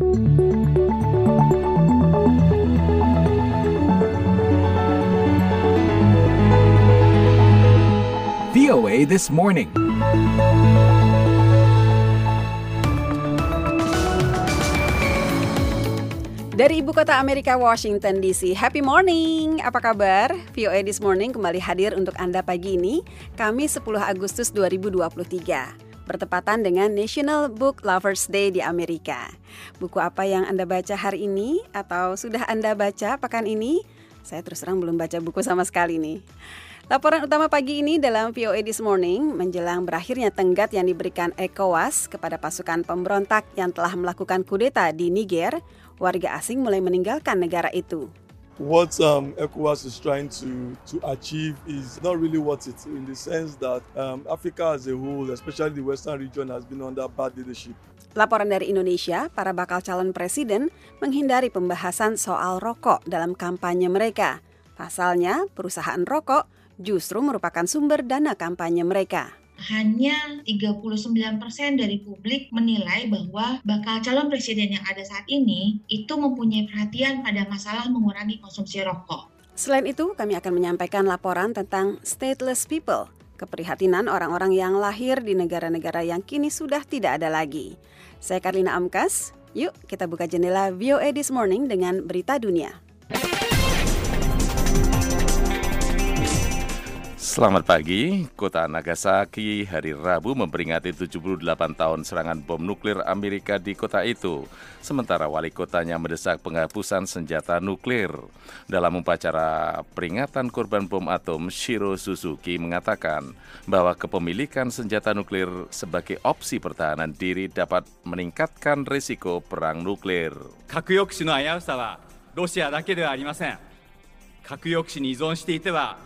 VOA This Morning. Dari ibu kota Amerika, Washington DC. Happy morning, apa kabar? VOA This Morning kembali hadir untuk Anda pagi ini, Kamis 10 Agustus 2023. Bertepatan dengan National Book Lovers Day di Amerika. Buku apa yang Anda baca hari ini atau sudah Anda baca pekan ini? Saya terus terang belum baca buku sama sekali nih. Laporan utama pagi ini dalam VOA This Morning menjelang berakhirnya tenggat yang diberikan ECOWAS kepada pasukan pemberontak yang telah melakukan kudeta di Niger, warga asing mulai meninggalkan negara itu. What um, ECOWAS is trying to, to achieve is not really what it in the sense that um, Africa as a whole, especially the Western region, has been under bad leadership. Laporan dari Indonesia, para bakal calon presiden menghindari pembahasan soal rokok dalam kampanye mereka. Pasalnya, perusahaan rokok justru merupakan sumber dana kampanye mereka hanya 39% dari publik menilai bahwa bakal calon presiden yang ada saat ini itu mempunyai perhatian pada masalah mengurangi konsumsi rokok. Selain itu, kami akan menyampaikan laporan tentang stateless people, keprihatinan orang-orang yang lahir di negara-negara yang kini sudah tidak ada lagi. Saya Karlina Amkas, yuk kita buka jendela VOA This Morning dengan berita dunia. Selamat pagi, kota Nagasaki hari Rabu memperingati 78 tahun serangan bom nuklir Amerika di kota itu. Sementara wali kotanya mendesak penghapusan senjata nuklir. Dalam upacara peringatan korban bom atom, Shiro Suzuki mengatakan bahwa kepemilikan senjata nuklir sebagai opsi pertahanan diri dapat meningkatkan risiko perang nuklir. 核抑止の危うさはロシアだけではありません。核抑止に依存していては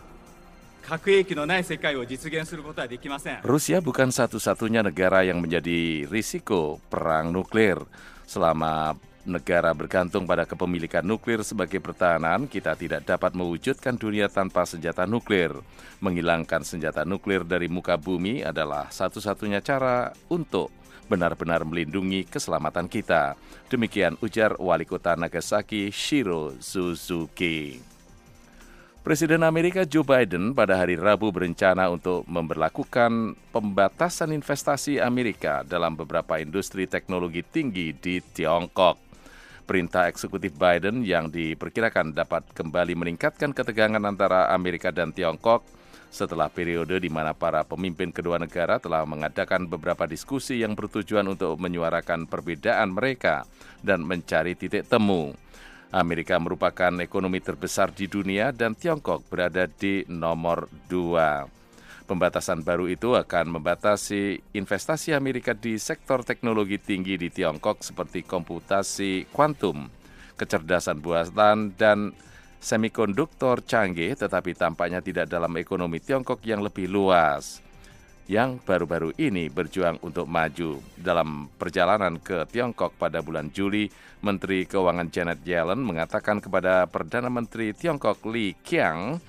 Rusia bukan satu-satunya negara yang menjadi risiko perang nuklir. Selama negara bergantung pada kepemilikan nuklir sebagai pertahanan, kita tidak dapat mewujudkan dunia tanpa senjata nuklir. Menghilangkan senjata nuklir dari muka bumi adalah satu-satunya cara untuk benar-benar melindungi keselamatan kita. Demikian ujar Wali Kota Nagasaki Shiro Suzuki. Presiden Amerika Joe Biden pada hari Rabu berencana untuk memperlakukan pembatasan investasi Amerika dalam beberapa industri teknologi tinggi di Tiongkok. Perintah eksekutif Biden yang diperkirakan dapat kembali meningkatkan ketegangan antara Amerika dan Tiongkok setelah periode di mana para pemimpin kedua negara telah mengadakan beberapa diskusi yang bertujuan untuk menyuarakan perbedaan mereka dan mencari titik temu. Amerika merupakan ekonomi terbesar di dunia dan Tiongkok berada di nomor dua. Pembatasan baru itu akan membatasi investasi Amerika di sektor teknologi tinggi di Tiongkok seperti komputasi kuantum, kecerdasan buatan, dan semikonduktor canggih, tetapi tampaknya tidak dalam ekonomi Tiongkok yang lebih luas yang baru-baru ini berjuang untuk maju. Dalam perjalanan ke Tiongkok pada bulan Juli, Menteri Keuangan Janet Yellen mengatakan kepada Perdana Menteri Tiongkok Li Qiang,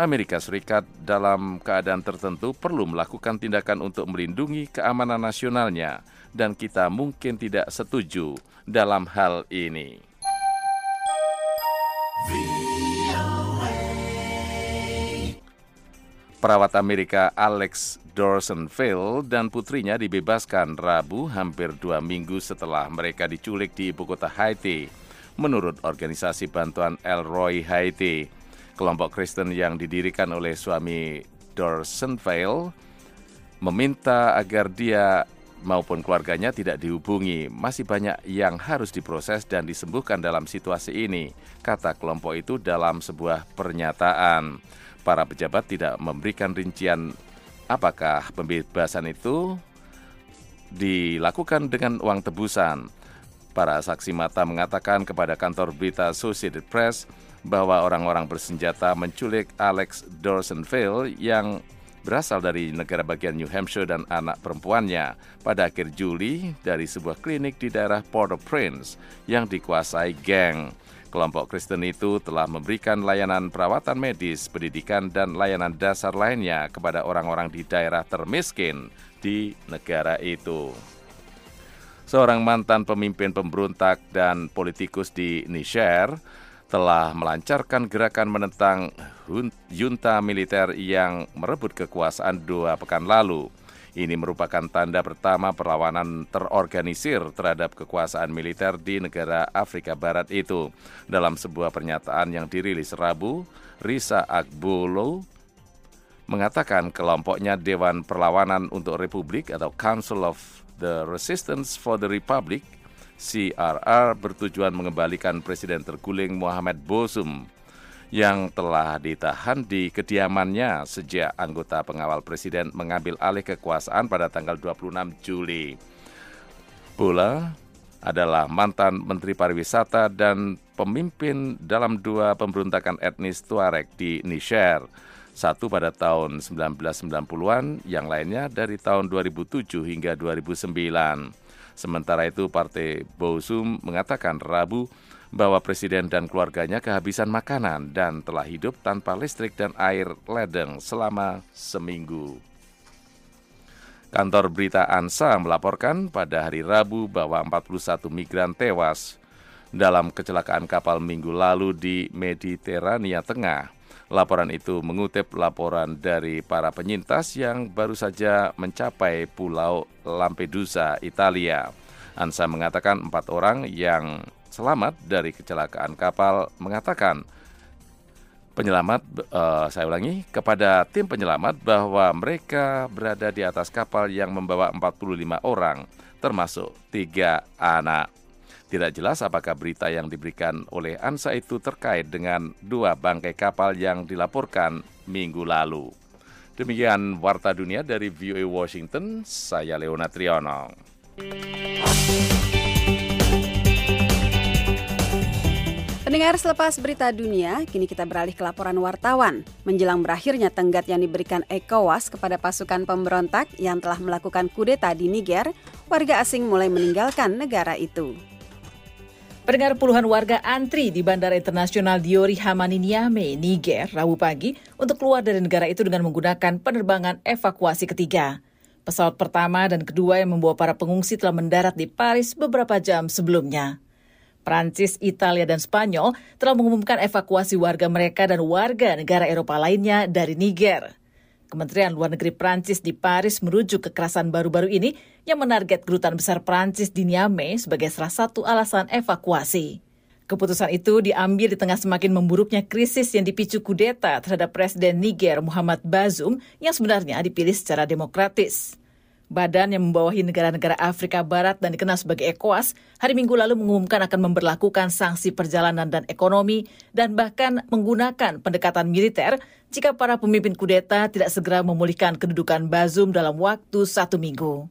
Amerika Serikat dalam keadaan tertentu perlu melakukan tindakan untuk melindungi keamanan nasionalnya dan kita mungkin tidak setuju dalam hal ini. Perawat Amerika Alex Dorsonville dan putrinya dibebaskan Rabu hampir dua minggu setelah mereka diculik di ibu kota Haiti. Menurut organisasi bantuan El Roy Haiti, kelompok Kristen yang didirikan oleh suami Dorsonville meminta agar dia maupun keluarganya tidak dihubungi. Masih banyak yang harus diproses dan disembuhkan dalam situasi ini, kata kelompok itu dalam sebuah pernyataan para pejabat tidak memberikan rincian apakah pembebasan itu dilakukan dengan uang tebusan. Para saksi mata mengatakan kepada kantor berita Associated Press bahwa orang-orang bersenjata menculik Alex Dorsonville yang berasal dari negara bagian New Hampshire dan anak perempuannya pada akhir Juli dari sebuah klinik di daerah Port-au-Prince yang dikuasai geng. Kelompok Kristen itu telah memberikan layanan perawatan medis, pendidikan, dan layanan dasar lainnya kepada orang-orang di daerah termiskin di negara itu. seorang mantan pemimpin pemberontak dan politikus di Niger, telah melancarkan gerakan menentang junta militer yang merebut kekuasaan dua pekan lalu. Ini merupakan tanda pertama perlawanan terorganisir terhadap kekuasaan militer di negara Afrika Barat itu. Dalam sebuah pernyataan yang dirilis Rabu, Risa Agbolo mengatakan kelompoknya Dewan Perlawanan untuk Republik atau Council of the Resistance for the Republic, CRR bertujuan mengembalikan Presiden terguling Muhammad Bosum yang telah ditahan di kediamannya sejak anggota pengawal Presiden mengambil alih kekuasaan pada tanggal 26 Juli. Bola adalah mantan Menteri Pariwisata dan pemimpin dalam dua pemberontakan etnis Tuareg di Niger. Satu pada tahun 1990-an, yang lainnya dari tahun 2007 hingga 2009. Sementara itu Partai Bosum mengatakan Rabu bahwa presiden dan keluarganya kehabisan makanan dan telah hidup tanpa listrik dan air ledeng selama seminggu. Kantor berita ANSA melaporkan pada hari Rabu bahwa 41 migran tewas dalam kecelakaan kapal minggu lalu di Mediterania Tengah. Laporan itu mengutip laporan dari para penyintas yang baru saja mencapai Pulau Lampedusa, Italia. Ansa mengatakan empat orang yang selamat dari kecelakaan kapal mengatakan penyelamat, uh, saya ulangi, kepada tim penyelamat bahwa mereka berada di atas kapal yang membawa 45 orang, termasuk tiga anak. Tidak jelas apakah berita yang diberikan oleh ANSA itu terkait dengan dua bangkai kapal yang dilaporkan minggu lalu. Demikian Warta Dunia dari VOA Washington, saya Leona Triono. Pendengar selepas berita dunia, kini kita beralih ke laporan wartawan. Menjelang berakhirnya tenggat yang diberikan ECOWAS kepada pasukan pemberontak yang telah melakukan kudeta di Niger, warga asing mulai meninggalkan negara itu. Pendengar puluhan warga antri di Bandara Internasional Diori Hamani Niamey, Niger, Rabu pagi untuk keluar dari negara itu dengan menggunakan penerbangan evakuasi ketiga. Pesawat pertama dan kedua yang membawa para pengungsi telah mendarat di Paris beberapa jam sebelumnya. Prancis, Italia, dan Spanyol telah mengumumkan evakuasi warga mereka dan warga negara Eropa lainnya dari Niger. Kementerian Luar Negeri Prancis di Paris merujuk kekerasan baru-baru ini yang menarget kedutaan besar Prancis di Niamey sebagai salah satu alasan evakuasi. Keputusan itu diambil di tengah semakin memburuknya krisis yang dipicu kudeta terhadap Presiden Niger Muhammad Bazoum yang sebenarnya dipilih secara demokratis. Badan yang membawahi negara-negara Afrika Barat dan dikenal sebagai ECOWAS hari Minggu lalu mengumumkan akan memperlakukan sanksi perjalanan dan ekonomi dan bahkan menggunakan pendekatan militer jika para pemimpin kudeta tidak segera memulihkan kedudukan Bazum dalam waktu satu minggu.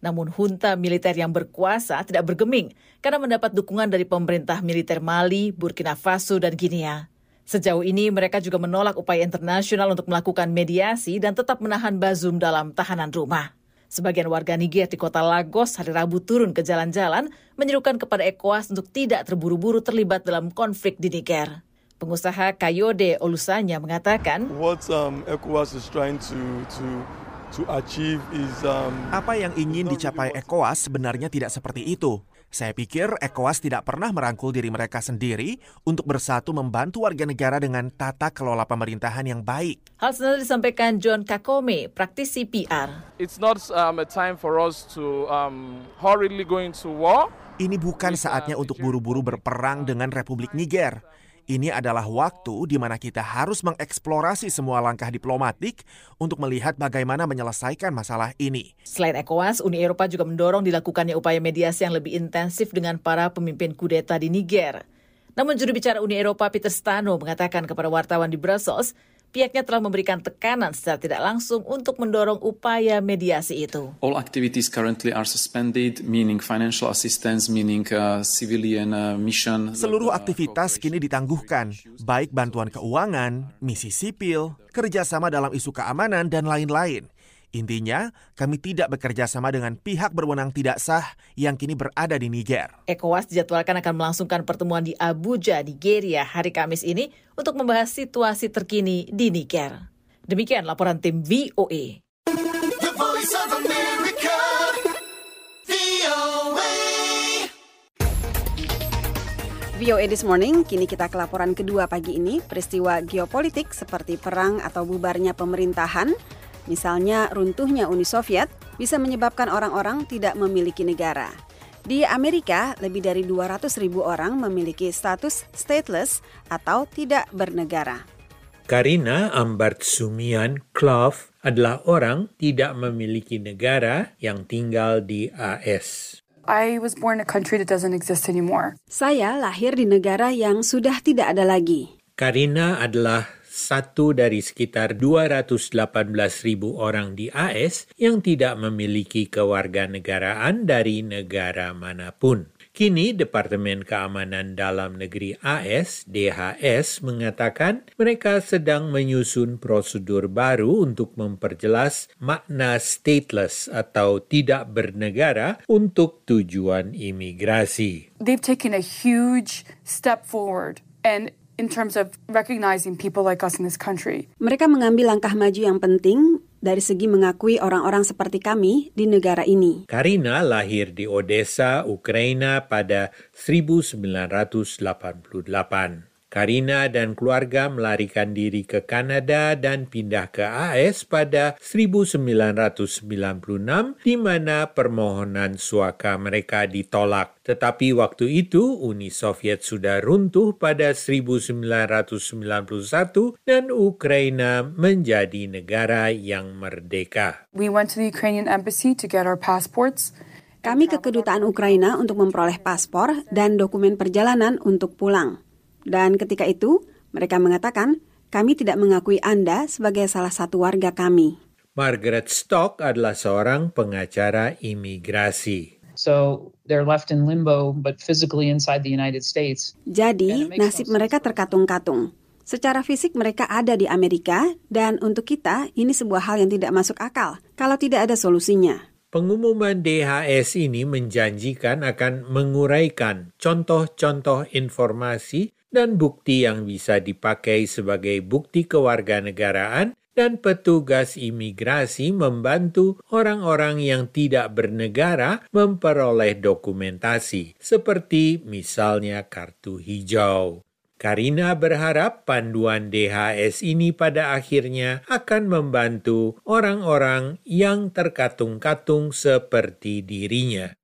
Namun junta militer yang berkuasa tidak bergeming karena mendapat dukungan dari pemerintah militer Mali, Burkina Faso, dan Guinea. Sejauh ini mereka juga menolak upaya internasional untuk melakukan mediasi dan tetap menahan Bazum dalam tahanan rumah. Sebagian warga Niger di kota Lagos hari Rabu turun ke jalan-jalan menyerukan kepada ECOWAS untuk tidak terburu-buru terlibat dalam konflik di Niger. Pengusaha Kayode Olusanya mengatakan, What um, ECOWAS is trying to to to achieve is um, apa yang ingin dicapai ECOWAS sebenarnya tidak seperti itu. Saya pikir ECOWAS tidak pernah merangkul diri mereka sendiri untuk bersatu membantu warga negara dengan tata kelola pemerintahan yang baik. Hal senada disampaikan John Kakome, praktisi PR. It's not um, a time for us to um, hurriedly go into war. Ini bukan saatnya untuk buru-buru berperang dengan Republik Niger. Ini adalah waktu di mana kita harus mengeksplorasi semua langkah diplomatik untuk melihat bagaimana menyelesaikan masalah ini. Selain ECOWAS, Uni Eropa juga mendorong dilakukannya upaya mediasi yang lebih intensif dengan para pemimpin kudeta di Niger. Namun juru bicara Uni Eropa Peter Stano mengatakan kepada wartawan di Brussels pihaknya telah memberikan tekanan secara tidak langsung untuk mendorong upaya mediasi itu. All activities currently are suspended, meaning financial assistance, meaning uh, civilian uh, mission. Seluruh aktivitas kini ditangguhkan, baik bantuan keuangan, misi sipil, kerjasama dalam isu keamanan, dan lain-lain. Intinya, kami tidak bekerja sama dengan pihak berwenang tidak sah yang kini berada di Niger. ECOWAS dijadwalkan akan melangsungkan pertemuan di Abuja, Nigeria hari Kamis ini untuk membahas situasi terkini di Niger. Demikian laporan tim VOA. The VOA This Morning, kini kita ke laporan kedua pagi ini, peristiwa geopolitik seperti perang atau bubarnya pemerintahan, misalnya runtuhnya Uni Soviet, bisa menyebabkan orang-orang tidak memiliki negara. Di Amerika, lebih dari 200 ribu orang memiliki status stateless atau tidak bernegara. Karina Ambartsumian Klov adalah orang tidak memiliki negara yang tinggal di AS. I was born in a country that doesn't exist anymore. Saya lahir di negara yang sudah tidak ada lagi. Karina adalah satu dari sekitar 218 ribu orang di AS yang tidak memiliki kewarganegaraan dari negara mana pun. Kini Departemen Keamanan Dalam Negeri AS, DHS, mengatakan mereka sedang menyusun prosedur baru untuk memperjelas makna stateless atau tidak bernegara untuk tujuan imigrasi. They've taken a huge step forward and in terms of recognizing people like us in this country. Mereka mengambil langkah maju yang penting dari segi mengakui orang-orang seperti kami di negara ini. Karina lahir di Odessa, Ukraina pada 1988. Karina dan keluarga melarikan diri ke Kanada dan pindah ke AS pada 1996 di mana permohonan suaka mereka ditolak. Tetapi waktu itu Uni Soviet sudah runtuh pada 1991 dan Ukraina menjadi negara yang merdeka. We went to the Ukrainian embassy to get our passports. Kami ke kedutaan Ukraina untuk memperoleh paspor dan dokumen perjalanan untuk pulang. Dan ketika itu, mereka mengatakan, kami tidak mengakui Anda sebagai salah satu warga kami. Margaret Stock adalah seorang pengacara imigrasi. So they're left in limbo but physically inside the United States. Jadi, nasib mereka terkatung-katung. Secara fisik mereka ada di Amerika dan untuk kita ini sebuah hal yang tidak masuk akal kalau tidak ada solusinya. Pengumuman DHS ini menjanjikan akan menguraikan contoh-contoh informasi dan bukti yang bisa dipakai sebagai bukti kewarganegaraan dan petugas imigrasi membantu orang-orang yang tidak bernegara memperoleh dokumentasi, seperti misalnya kartu hijau. Karina berharap panduan DHS ini pada akhirnya akan membantu orang-orang yang terkatung-katung seperti dirinya.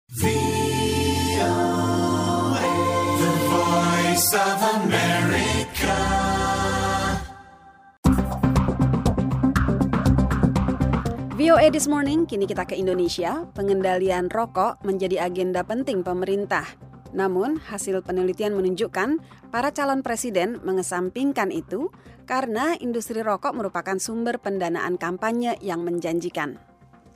VOA This Morning, kini kita ke Indonesia. Pengendalian rokok menjadi agenda penting pemerintah. Namun, hasil penelitian menunjukkan para calon presiden mengesampingkan itu karena industri rokok merupakan sumber pendanaan kampanye yang menjanjikan.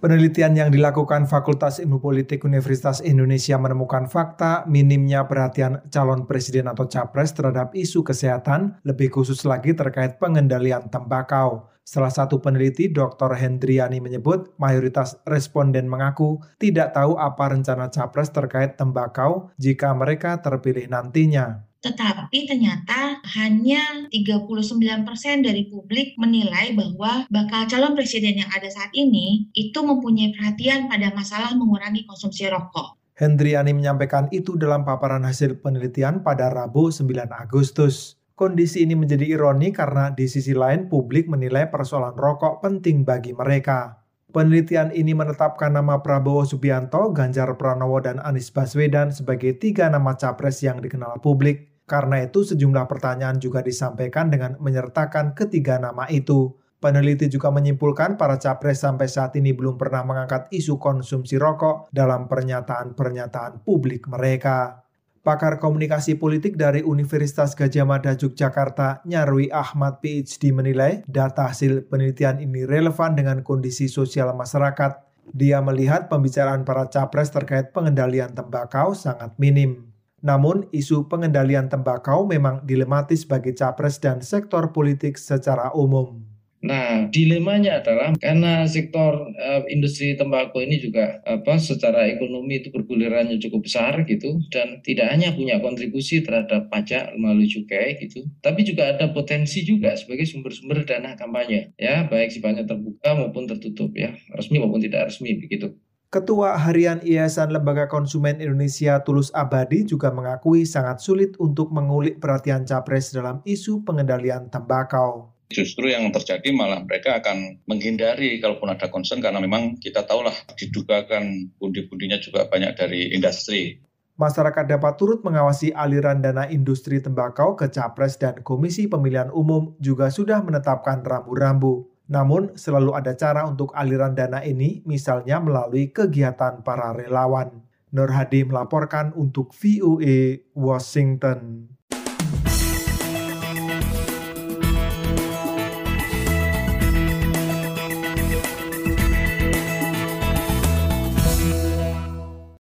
Penelitian yang dilakukan Fakultas Ilmu Politik Universitas Indonesia menemukan fakta minimnya perhatian calon presiden atau capres terhadap isu kesehatan, lebih khusus lagi terkait pengendalian tembakau. Salah satu peneliti, Dr. Hendriani menyebut mayoritas responden mengaku tidak tahu apa rencana capres terkait tembakau jika mereka terpilih nantinya. Tetapi ternyata hanya 39% dari publik menilai bahwa bakal calon presiden yang ada saat ini itu mempunyai perhatian pada masalah mengurangi konsumsi rokok. Hendriani menyampaikan itu dalam paparan hasil penelitian pada Rabu 9 Agustus. Kondisi ini menjadi ironi karena di sisi lain publik menilai persoalan rokok penting bagi mereka. Penelitian ini menetapkan nama Prabowo Subianto, Ganjar Pranowo, dan Anies Baswedan sebagai tiga nama capres yang dikenal publik. Karena itu sejumlah pertanyaan juga disampaikan dengan menyertakan ketiga nama itu. Peneliti juga menyimpulkan para capres sampai saat ini belum pernah mengangkat isu konsumsi rokok dalam pernyataan-pernyataan publik mereka. Pakar komunikasi politik dari Universitas Gajah Mada Yogyakarta, Nyarwi Ahmad PhD menilai data hasil penelitian ini relevan dengan kondisi sosial masyarakat. Dia melihat pembicaraan para capres terkait pengendalian tembakau sangat minim. Namun, isu pengendalian tembakau memang dilematis bagi capres dan sektor politik secara umum. Nah, dilemanya adalah karena sektor uh, industri tembakau ini juga apa secara ekonomi itu bergulirannya cukup besar gitu dan tidak hanya punya kontribusi terhadap pajak melalui cukai gitu, tapi juga ada potensi juga sebagai sumber-sumber dana kampanye ya, baik sifatnya terbuka maupun tertutup ya, resmi maupun tidak resmi begitu. Ketua Harian Yayasan Lembaga Konsumen Indonesia Tulus Abadi juga mengakui sangat sulit untuk mengulik perhatian capres dalam isu pengendalian tembakau. Justru yang terjadi malah mereka akan menghindari kalaupun ada concern karena memang kita tahulah didugakan pundi-pundinya juga banyak dari industri. Masyarakat dapat turut mengawasi aliran dana industri tembakau ke Capres dan Komisi Pemilihan Umum juga sudah menetapkan rambu-rambu. Namun, selalu ada cara untuk aliran dana ini, misalnya melalui kegiatan para relawan. Nur Hadi melaporkan untuk VOA Washington.